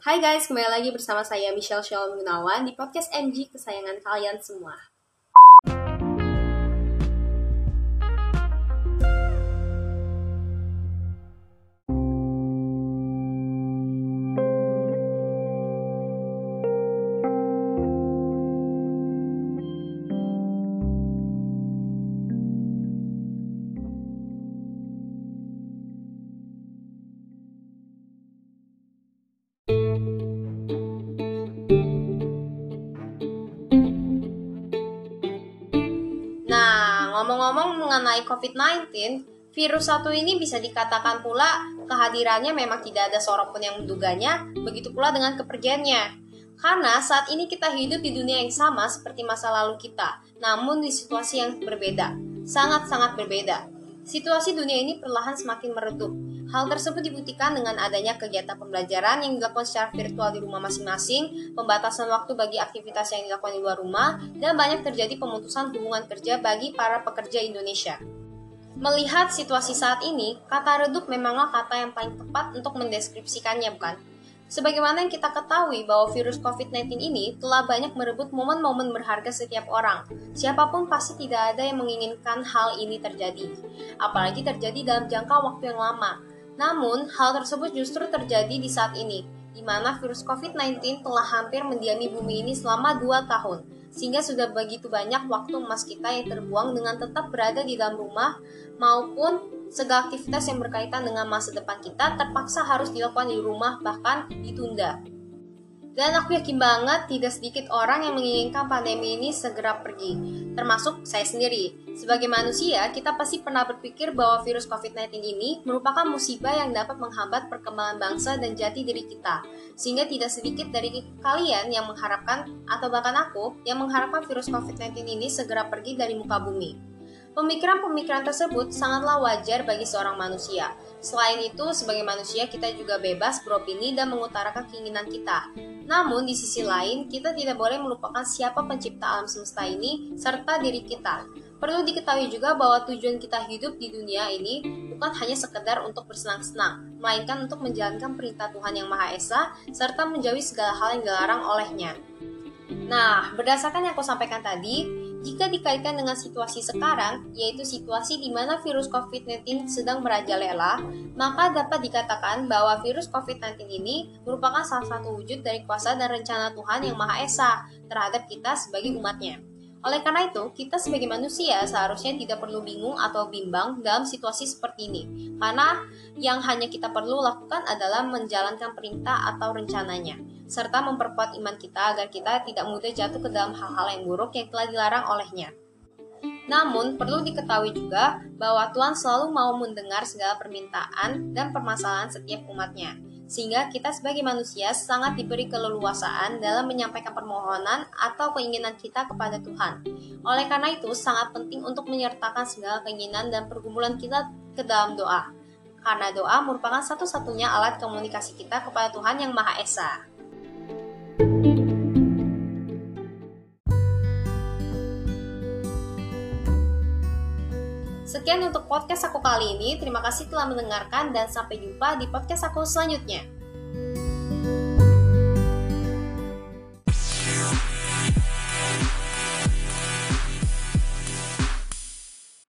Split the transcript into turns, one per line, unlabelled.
Hai guys, kembali lagi bersama saya Michelle Shalom Gunawan di podcast MG kesayangan kalian semua. Ngomong-ngomong mengenai COVID-19, virus satu ini bisa dikatakan pula kehadirannya memang tidak ada seorang pun yang menduganya, begitu pula dengan kepergiannya. Karena saat ini kita hidup di dunia yang sama seperti masa lalu kita, namun di situasi yang berbeda, sangat-sangat berbeda. Situasi dunia ini perlahan semakin meredup. Hal tersebut dibuktikan dengan adanya kegiatan pembelajaran yang dilakukan secara virtual di rumah masing-masing, pembatasan waktu bagi aktivitas yang dilakukan di luar rumah, dan banyak terjadi pemutusan hubungan kerja bagi para pekerja Indonesia. Melihat situasi saat ini, kata redup memanglah kata yang paling tepat untuk mendeskripsikannya, bukan? Sebagaimana yang kita ketahui bahwa virus COVID-19 ini telah banyak merebut momen-momen berharga setiap orang. Siapa pun pasti tidak ada yang menginginkan hal ini terjadi. Apalagi terjadi dalam jangka waktu yang lama. Namun, hal tersebut justru terjadi di saat ini, di mana virus COVID-19 telah hampir mendiami bumi ini selama 2 tahun, sehingga sudah begitu banyak waktu emas kita yang terbuang dengan tetap berada di dalam rumah maupun segala aktivitas yang berkaitan dengan masa depan kita terpaksa harus dilakukan di rumah bahkan ditunda. Dan aku yakin banget tidak sedikit orang yang menginginkan pandemi ini segera pergi, termasuk saya sendiri. Sebagai manusia, kita pasti pernah berpikir bahwa virus COVID-19 ini merupakan musibah yang dapat menghambat perkembangan bangsa dan jati diri kita. Sehingga tidak sedikit dari kalian yang mengharapkan, atau bahkan aku, yang mengharapkan virus COVID-19 ini segera pergi dari muka bumi. Pemikiran-pemikiran tersebut sangatlah wajar bagi seorang manusia. Selain itu, sebagai manusia kita juga bebas beropini dan mengutarakan keinginan kita. Namun, di sisi lain, kita tidak boleh melupakan siapa pencipta alam semesta ini serta diri kita. Perlu diketahui juga bahwa tujuan kita hidup di dunia ini bukan hanya sekedar untuk bersenang-senang, melainkan untuk menjalankan perintah Tuhan Yang Maha Esa serta menjauhi segala hal yang dilarang olehnya. Nah, berdasarkan yang aku sampaikan tadi, jika dikaitkan dengan situasi sekarang, yaitu situasi di mana virus COVID-19 sedang merajalela, maka dapat dikatakan bahwa virus COVID-19 ini merupakan salah satu wujud dari kuasa dan rencana Tuhan yang Maha Esa terhadap kita sebagai umatnya. Oleh karena itu, kita sebagai manusia seharusnya tidak perlu bingung atau bimbang dalam situasi seperti ini, karena yang hanya kita perlu lakukan adalah menjalankan perintah atau rencananya serta memperkuat iman kita agar kita tidak mudah jatuh ke dalam hal-hal yang buruk yang telah dilarang olehnya. Namun, perlu diketahui juga bahwa Tuhan selalu mau mendengar segala permintaan dan permasalahan setiap umatnya, sehingga kita sebagai manusia sangat diberi keleluasaan dalam menyampaikan permohonan atau keinginan kita kepada Tuhan. Oleh karena itu, sangat penting untuk menyertakan segala keinginan dan pergumulan kita ke dalam doa, karena doa merupakan satu-satunya alat komunikasi kita kepada Tuhan yang Maha Esa. Sekian untuk podcast aku kali ini. Terima kasih telah mendengarkan dan sampai jumpa di podcast aku selanjutnya.